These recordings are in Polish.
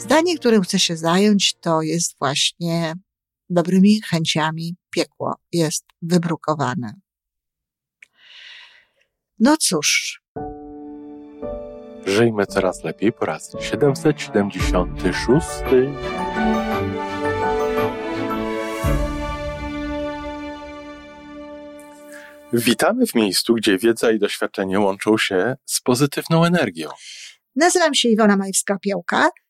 Zdanie, którym chcę się zająć, to jest właśnie dobrymi chęciami piekło jest wybrukowane. No cóż. Żyjmy coraz lepiej po raz 776. Witamy w miejscu, gdzie wiedza i doświadczenie łączą się z pozytywną energią. Nazywam się Iwona Majwska-Piołka.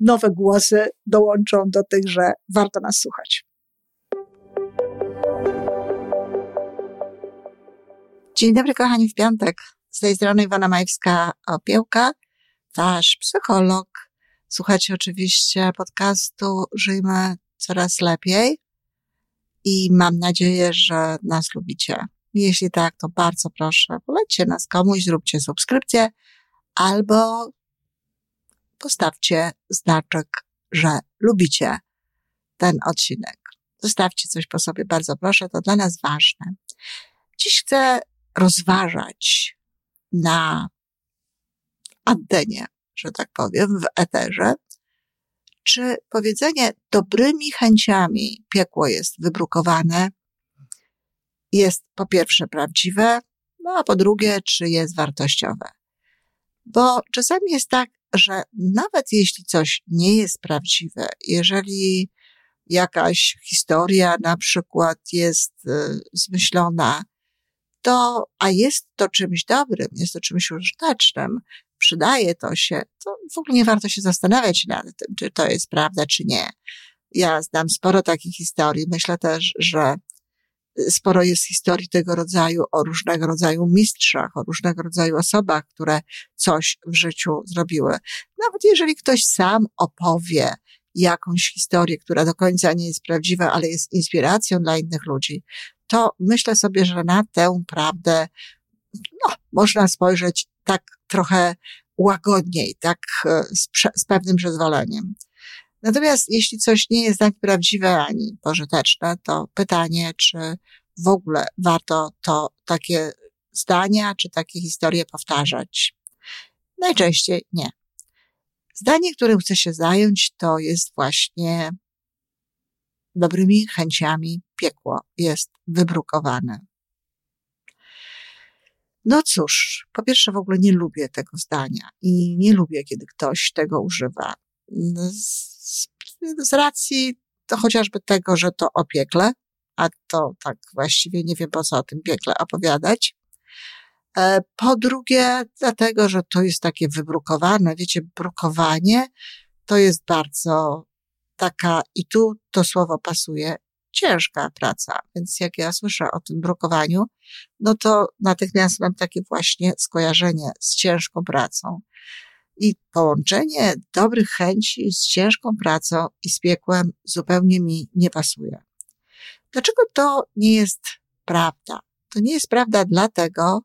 nowe głosy dołączą do tych, że warto nas słuchać. Dzień dobry, kochani, w piątek. Z tej strony Iwona Majwska-Opiełka, wasz psycholog. Słuchacie oczywiście podcastu Żyjmy Coraz Lepiej i mam nadzieję, że nas lubicie. Jeśli tak, to bardzo proszę, polećcie nas komuś, zróbcie subskrypcję albo postawcie znaczek, że lubicie ten odcinek. Zostawcie coś po sobie, bardzo proszę, to dla nas ważne. Dziś chcę rozważać na antenie, że tak powiem, w eterze, czy powiedzenie dobrymi chęciami piekło jest wybrukowane, jest po pierwsze prawdziwe, no a po drugie, czy jest wartościowe. Bo czasami jest tak, że nawet jeśli coś nie jest prawdziwe, jeżeli jakaś historia na przykład jest y, zmyślona, to, a jest to czymś dobrym, jest to czymś użytecznym, przydaje to się, to w ogóle nie warto się zastanawiać nad tym, czy to jest prawda, czy nie. Ja znam sporo takich historii. Myślę też, że sporo jest historii tego rodzaju o różnego rodzaju mistrzach, o różnego rodzaju osobach, które coś w życiu zrobiły. Nawet jeżeli ktoś sam opowie jakąś historię, która do końca nie jest prawdziwa, ale jest inspiracją dla innych ludzi, to myślę sobie, że na tę prawdę no, można spojrzeć tak trochę łagodniej, tak e, z, z pewnym przyzwoleniem. Natomiast jeśli coś nie jest ani prawdziwe, ani pożyteczne, to pytanie, czy w ogóle warto to takie zdania, czy takie historie powtarzać? Najczęściej nie. Zdanie, którym chcę się zająć, to jest właśnie dobrymi chęciami piekło jest wybrukowane. No cóż, po pierwsze w ogóle nie lubię tego zdania i nie lubię, kiedy ktoś tego używa. Z, racji chociażby tego, że to o piekle, a to tak właściwie nie wiem po co o tym piekle opowiadać. E, po drugie, dlatego, że to jest takie wybrukowane. Wiecie, brukowanie to jest bardzo taka, i tu to słowo pasuje, ciężka praca. Więc jak ja słyszę o tym brukowaniu, no to natychmiast mam takie właśnie skojarzenie z ciężką pracą. I połączenie dobrych chęci z ciężką pracą i z piekłem zupełnie mi nie pasuje. Dlaczego to nie jest prawda? To nie jest prawda dlatego,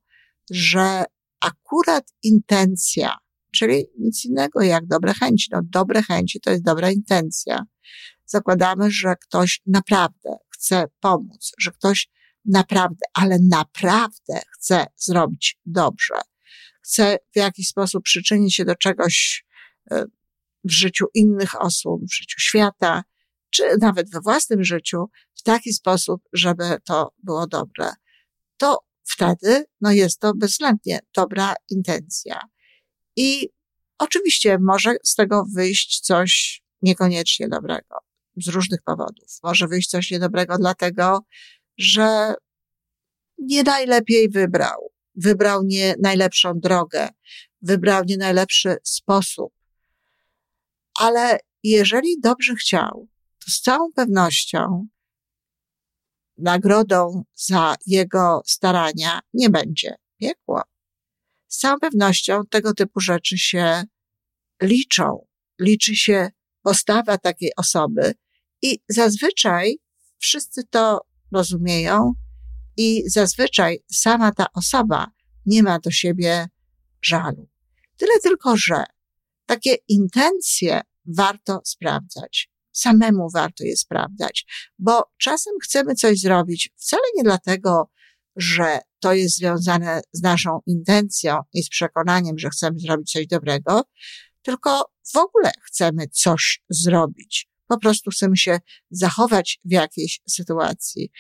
że akurat intencja, czyli nic innego jak dobre chęci. No, dobre chęci to jest dobra intencja. Zakładamy, że ktoś naprawdę chce pomóc, że ktoś naprawdę, ale naprawdę chce zrobić dobrze. Chce w jakiś sposób przyczynić się do czegoś e, w życiu innych osób, w życiu świata, czy nawet we własnym życiu w taki sposób, żeby to było dobre. To wtedy, no jest to bezwzględnie dobra intencja. I oczywiście może z tego wyjść coś niekoniecznie dobrego. Z różnych powodów. Może wyjść coś niedobrego dlatego, że nie najlepiej wybrał. Wybrał nie najlepszą drogę. Wybrał nie najlepszy sposób. Ale jeżeli dobrze chciał, to z całą pewnością nagrodą za jego starania nie będzie piekło. Z całą pewnością tego typu rzeczy się liczą. Liczy się postawa takiej osoby i zazwyczaj wszyscy to rozumieją i zazwyczaj sama ta osoba nie ma do siebie żalu. Tyle tylko, że takie intencje warto sprawdzać. Samemu warto je sprawdzać, bo czasem chcemy coś zrobić wcale nie dlatego, że to jest związane z naszą intencją i z przekonaniem, że chcemy zrobić coś dobrego, tylko w ogóle chcemy coś zrobić. Po prostu chcemy się zachować w jakiejś sytuacji,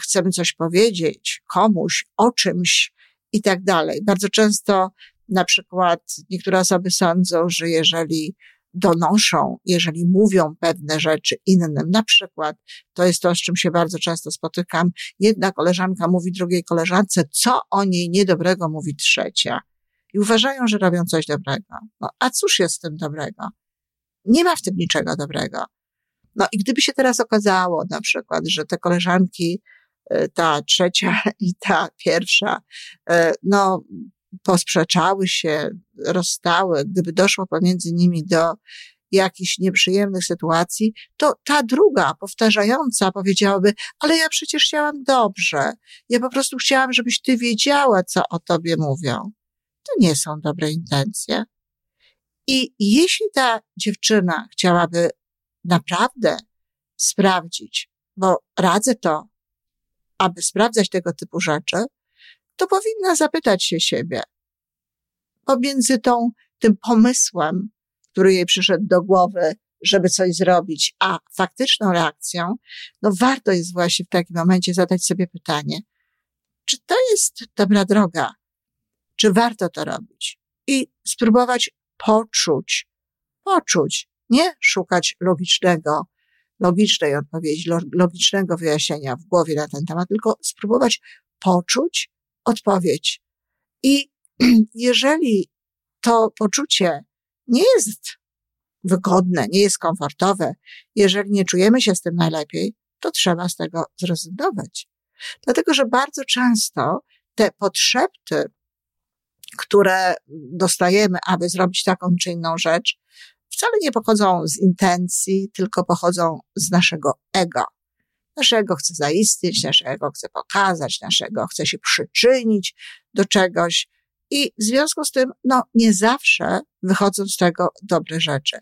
chcemy coś powiedzieć komuś, o czymś i tak dalej. Bardzo często na przykład niektóre osoby sądzą, że jeżeli donoszą, jeżeli mówią pewne rzeczy innym. Na przykład, to jest to, z czym się bardzo często spotykam. Jedna koleżanka mówi drugiej koleżance, co o niej niedobrego mówi trzecia. I uważają, że robią coś dobrego. No, a cóż jest w tym dobrego? Nie ma w tym niczego dobrego. No i gdyby się teraz okazało, na przykład, że te koleżanki, e, ta trzecia i ta pierwsza, e, no, posprzeczały się, rozstały, gdyby doszło pomiędzy nimi do jakichś nieprzyjemnych sytuacji, to ta druga, powtarzająca, powiedziałaby, ale ja przecież chciałam dobrze. Ja po prostu chciałam, żebyś ty wiedziała, co o tobie mówią. To nie są dobre intencje. I jeśli ta dziewczyna chciałaby naprawdę sprawdzić, bo radzę to, aby sprawdzać tego typu rzeczy, to powinna zapytać się siebie pomiędzy tą, tym pomysłem, który jej przyszedł do głowy, żeby coś zrobić, a faktyczną reakcją, no warto jest właśnie w takim momencie zadać sobie pytanie, czy to jest dobra droga? Czy warto to robić? I spróbować poczuć, poczuć, nie szukać logicznego, logicznej odpowiedzi, logicznego wyjaśnienia w głowie na ten temat, tylko spróbować poczuć odpowiedź. I jeżeli to poczucie nie jest wygodne, nie jest komfortowe, jeżeli nie czujemy się z tym najlepiej, to trzeba z tego zrezygnować. Dlatego, że bardzo często te potrzeby, które dostajemy, aby zrobić taką czy inną rzecz, wcale nie pochodzą z intencji, tylko pochodzą z naszego ego. Naszego chce zaistnieć, naszego chce pokazać, naszego chce się przyczynić do czegoś. I w związku z tym, no, nie zawsze wychodzą z tego dobre rzeczy.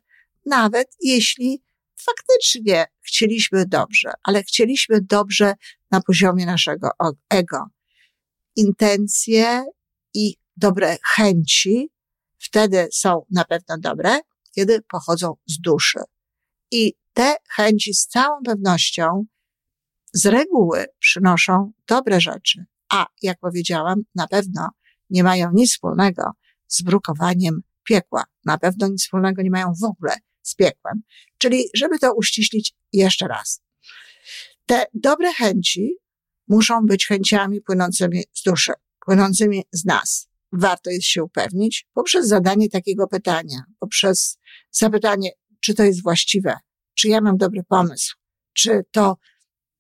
Nawet jeśli faktycznie chcieliśmy dobrze, ale chcieliśmy dobrze na poziomie naszego ego. Intencje i dobre chęci wtedy są na pewno dobre, kiedy pochodzą z duszy. I te chęci z całą pewnością z reguły przynoszą dobre rzeczy, a jak powiedziałam, na pewno nie mają nic wspólnego z brukowaniem piekła. Na pewno nic wspólnego nie mają w ogóle z piekłem. Czyli, żeby to uściślić jeszcze raz. Te dobre chęci muszą być chęciami płynącymi z duszy, płynącymi z nas. Warto jest się upewnić poprzez zadanie takiego pytania, poprzez zapytanie, czy to jest właściwe, czy ja mam dobry pomysł, czy to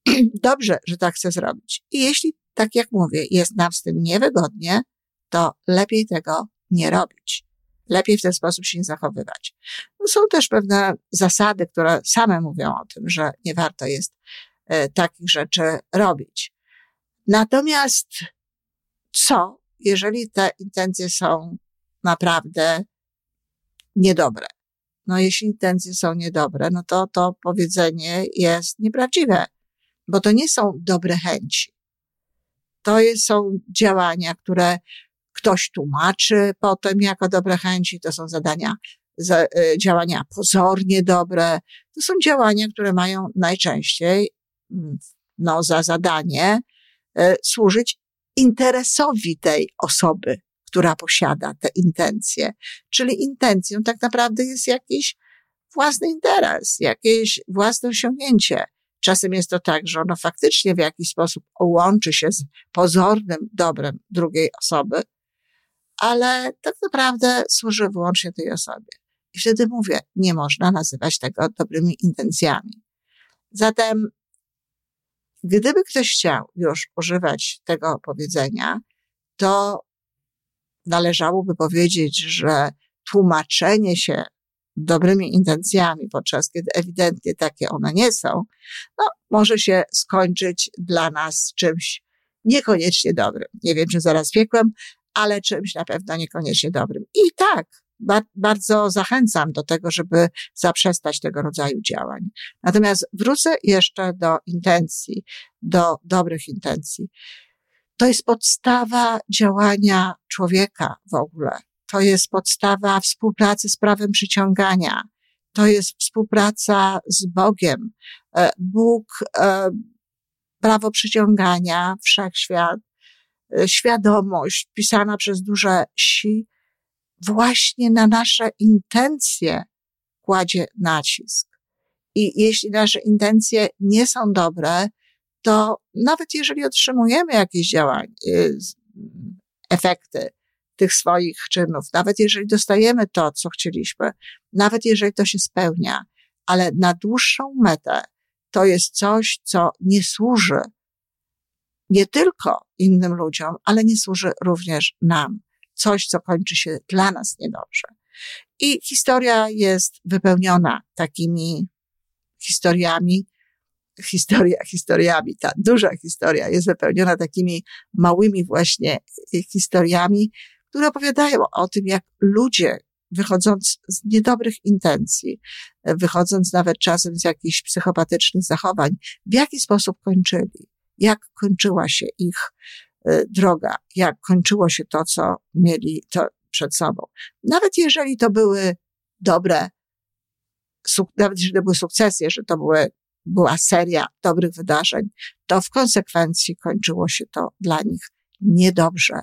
dobrze, że tak chcę zrobić. I jeśli, tak jak mówię, jest nam z tym niewygodnie, to lepiej tego nie robić. Lepiej w ten sposób się nie zachowywać. No są też pewne zasady, które same mówią o tym, że nie warto jest e, takich rzeczy robić. Natomiast co, jeżeli te intencje są naprawdę niedobre? No jeśli intencje są niedobre, no to to powiedzenie jest nieprawdziwe, bo to nie są dobre chęci. To są działania, które ktoś tłumaczy potem jako dobre chęci, to są zadania, za, y, działania pozornie dobre. To są działania, które mają najczęściej, mm, no, za zadanie y, służyć interesowi tej osoby, która posiada te intencje. Czyli intencją tak naprawdę jest jakiś własny interes, jakieś własne osiągnięcie. Czasem jest to tak, że ono faktycznie w jakiś sposób łączy się z pozornym dobrem drugiej osoby, ale tak naprawdę służy wyłącznie tej osobie. I wtedy mówię, nie można nazywać tego dobrymi intencjami. Zatem, gdyby ktoś chciał już używać tego powiedzenia, to należałoby powiedzieć, że tłumaczenie się dobrymi intencjami, podczas kiedy ewidentnie takie one nie są, no, może się skończyć dla nas czymś niekoniecznie dobrym. Nie wiem, czy zaraz piekłem, ale czymś na pewno niekoniecznie dobrym. I tak, ba bardzo zachęcam do tego, żeby zaprzestać tego rodzaju działań. Natomiast wrócę jeszcze do intencji, do dobrych intencji. To jest podstawa działania człowieka w ogóle. To jest podstawa współpracy z prawem przyciągania. To jest współpraca z Bogiem. E, Bóg, e, prawo przyciągania, wszechświat, e, świadomość pisana przez duże si, właśnie na nasze intencje kładzie nacisk. I jeśli nasze intencje nie są dobre, to nawet jeżeli otrzymujemy jakieś działania, y, efekty tych swoich czynów, nawet jeżeli dostajemy to, co chcieliśmy, nawet jeżeli to się spełnia, ale na dłuższą metę to jest coś, co nie służy nie tylko innym ludziom, ale nie służy również nam. Coś, co kończy się dla nas niedobrze. I historia jest wypełniona takimi historiami, historia historiami, ta duża historia jest wypełniona takimi małymi właśnie historiami, które opowiadają o tym, jak ludzie, wychodząc z niedobrych intencji, wychodząc nawet czasem z jakichś psychopatycznych zachowań, w jaki sposób kończyli, jak kończyła się ich e, droga, jak kończyło się to, co mieli to przed sobą. Nawet jeżeli to były dobre, nawet jeżeli to były sukcesy, że to były była seria dobrych wydarzeń, to w konsekwencji kończyło się to dla nich niedobrze,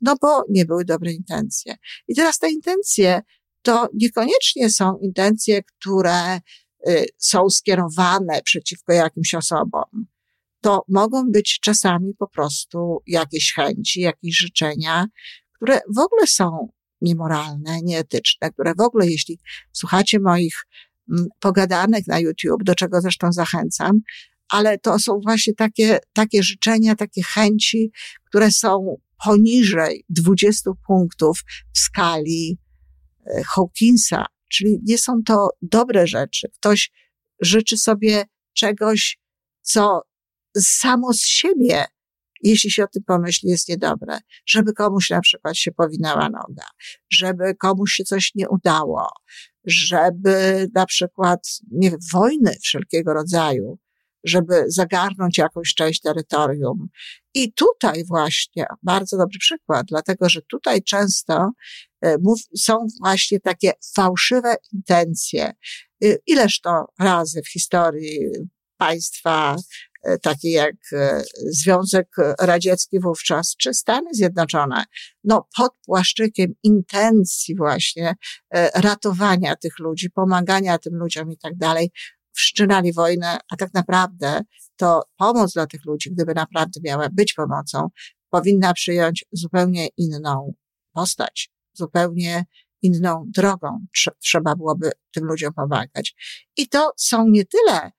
no bo nie były dobre intencje. I teraz te intencje to niekoniecznie są intencje, które y, są skierowane przeciwko jakimś osobom. To mogą być czasami po prostu jakieś chęci, jakieś życzenia, które w ogóle są niemoralne, nieetyczne, które w ogóle, jeśli słuchacie moich pogadanek na YouTube, do czego zresztą zachęcam, ale to są właśnie takie, takie życzenia, takie chęci, które są poniżej 20 punktów w skali e, Hawkinsa, czyli nie są to dobre rzeczy. Ktoś życzy sobie czegoś, co samo z siebie, jeśli się o tym pomyśli, jest niedobre. Żeby komuś na przykład się powinęła noga, żeby komuś się coś nie udało, żeby na przykład, nie wojny wszelkiego rodzaju, żeby zagarnąć jakąś część terytorium. I tutaj właśnie bardzo dobry przykład, dlatego że tutaj często e, są właśnie takie fałszywe intencje. E, ileż to razy w historii państwa takie jak e, Związek Radziecki wówczas, czy Stany Zjednoczone, no pod płaszczykiem intencji właśnie e, ratowania tych ludzi, pomagania tym ludziom i tak dalej, wszczynali wojnę, a tak naprawdę to pomoc dla tych ludzi, gdyby naprawdę miała być pomocą, powinna przyjąć zupełnie inną postać, zupełnie inną drogą trzeba byłoby tym ludziom pomagać. I to są nie tyle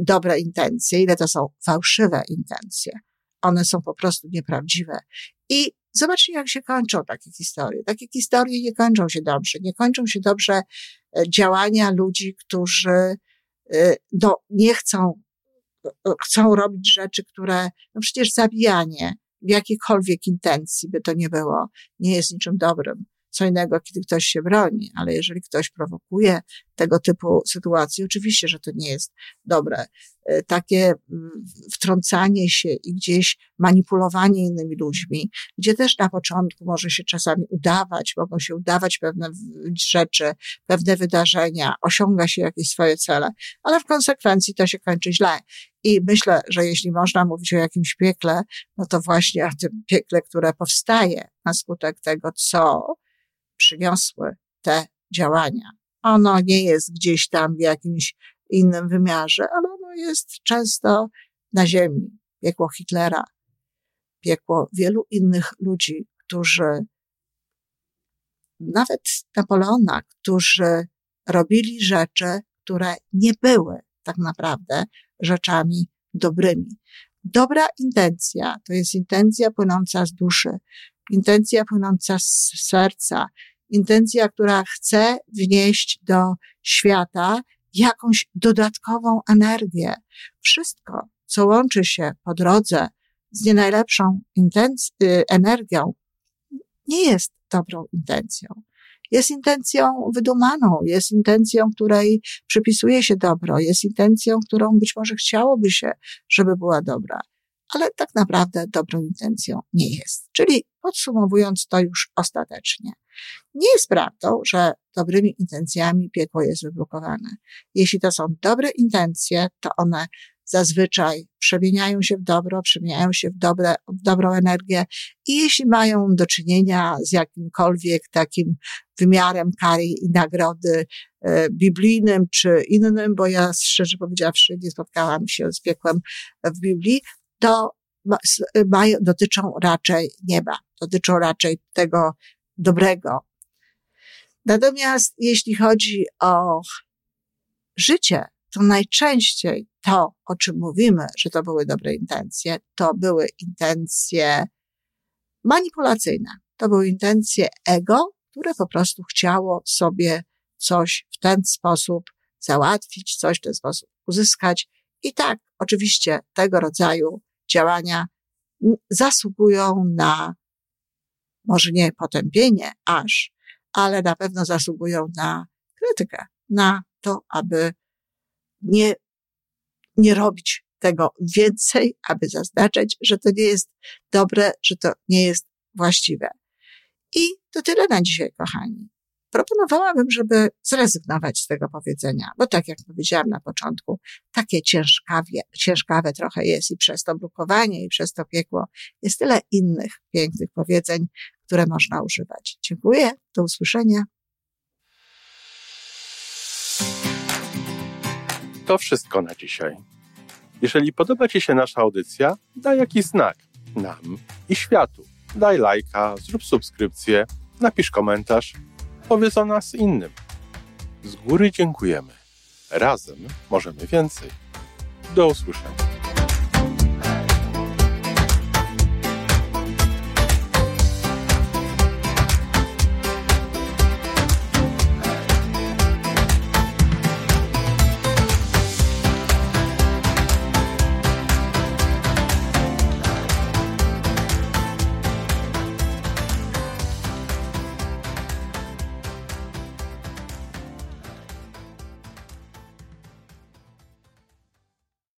dobre intencje, ile to są fałszywe intencje. One są po prostu nieprawdziwe. I zobaczcie, jak się kończą takie historie. Takie historie nie kończą się dobrze. Nie kończą się dobrze e, działania ludzi, którzy e, no, nie chcą, e, chcą robić rzeczy, które, no przecież zabijanie w jakiejkolwiek intencji by to nie było, nie jest niczym dobrym co innego, kiedy ktoś się broni, ale jeżeli ktoś prowokuje tego typu sytuacje, oczywiście, że to nie jest dobre. E, takie mm, wtrącanie się i gdzieś manipulowanie innymi ludźmi, gdzie też na początku może się czasami udawać, mogą się udawać pewne rzeczy, pewne wydarzenia, osiąga się jakieś swoje cele, ale w konsekwencji to się kończy źle. I myślę, że jeśli można mówić o jakimś piekle, no to właśnie o tym piekle, które powstaje na skutek tego, co przyniosły te działania. Ono nie jest gdzieś tam w jakimś innym wymiarze, ale ono jest często na ziemi. Piekło Hitlera, piekło wielu innych ludzi, którzy, nawet Napoleona, którzy robili rzeczy, które nie były tak naprawdę rzeczami dobrymi. Dobra intencja to jest intencja płynąca z duszy, intencja płynąca z serca, intencja, która chce wnieść do świata jakąś dodatkową energię. Wszystko, co łączy się po drodze z nie najlepszą intenc- y, energią, nie jest dobrą intencją. Jest intencją wydumaną, jest intencją, której przypisuje się dobro, jest intencją, którą być może chciałoby się, żeby była dobra, ale tak naprawdę dobrą intencją nie jest. Czyli podsumowując to już ostatecznie, nie jest prawdą, że dobrymi intencjami piekło jest wyblokowane. Jeśli to są dobre intencje, to one zazwyczaj przemieniają się w dobro, przemieniają się w, dobre, w dobrą energię i jeśli mają do czynienia z jakimkolwiek takim wymiarem kary i nagrody e, biblijnym czy innym, bo ja szczerze powiedziawszy nie spotkałam się z piekłem w Biblii, to mają, dotyczą raczej nieba, dotyczą raczej tego dobrego. Natomiast jeśli chodzi o życie, to najczęściej to, o czym mówimy, że to były dobre intencje, to były intencje manipulacyjne. To były intencje ego, które po prostu chciało sobie coś w ten sposób załatwić, coś w ten sposób uzyskać. I tak, oczywiście, tego rodzaju działania zasługują na, może nie potępienie aż, ale na pewno zasługują na krytykę, na to, aby nie, nie robić tego więcej, aby zaznaczać, że to nie jest dobre, że to nie jest właściwe. I to tyle na dzisiaj, kochani. Proponowałabym, żeby zrezygnować z tego powiedzenia, bo tak jak powiedziałam na początku, takie ciężkawie, ciężkawe trochę jest i przez to brukowanie, i przez to piekło jest tyle innych pięknych powiedzeń, które można używać. Dziękuję, do usłyszenia. To wszystko na dzisiaj. Jeżeli podoba Ci się nasza audycja, daj jakiś znak nam i światu. Daj lajka, zrób subskrypcję, napisz komentarz, powiedz o nas innym. Z góry dziękujemy. Razem możemy więcej. Do usłyszenia.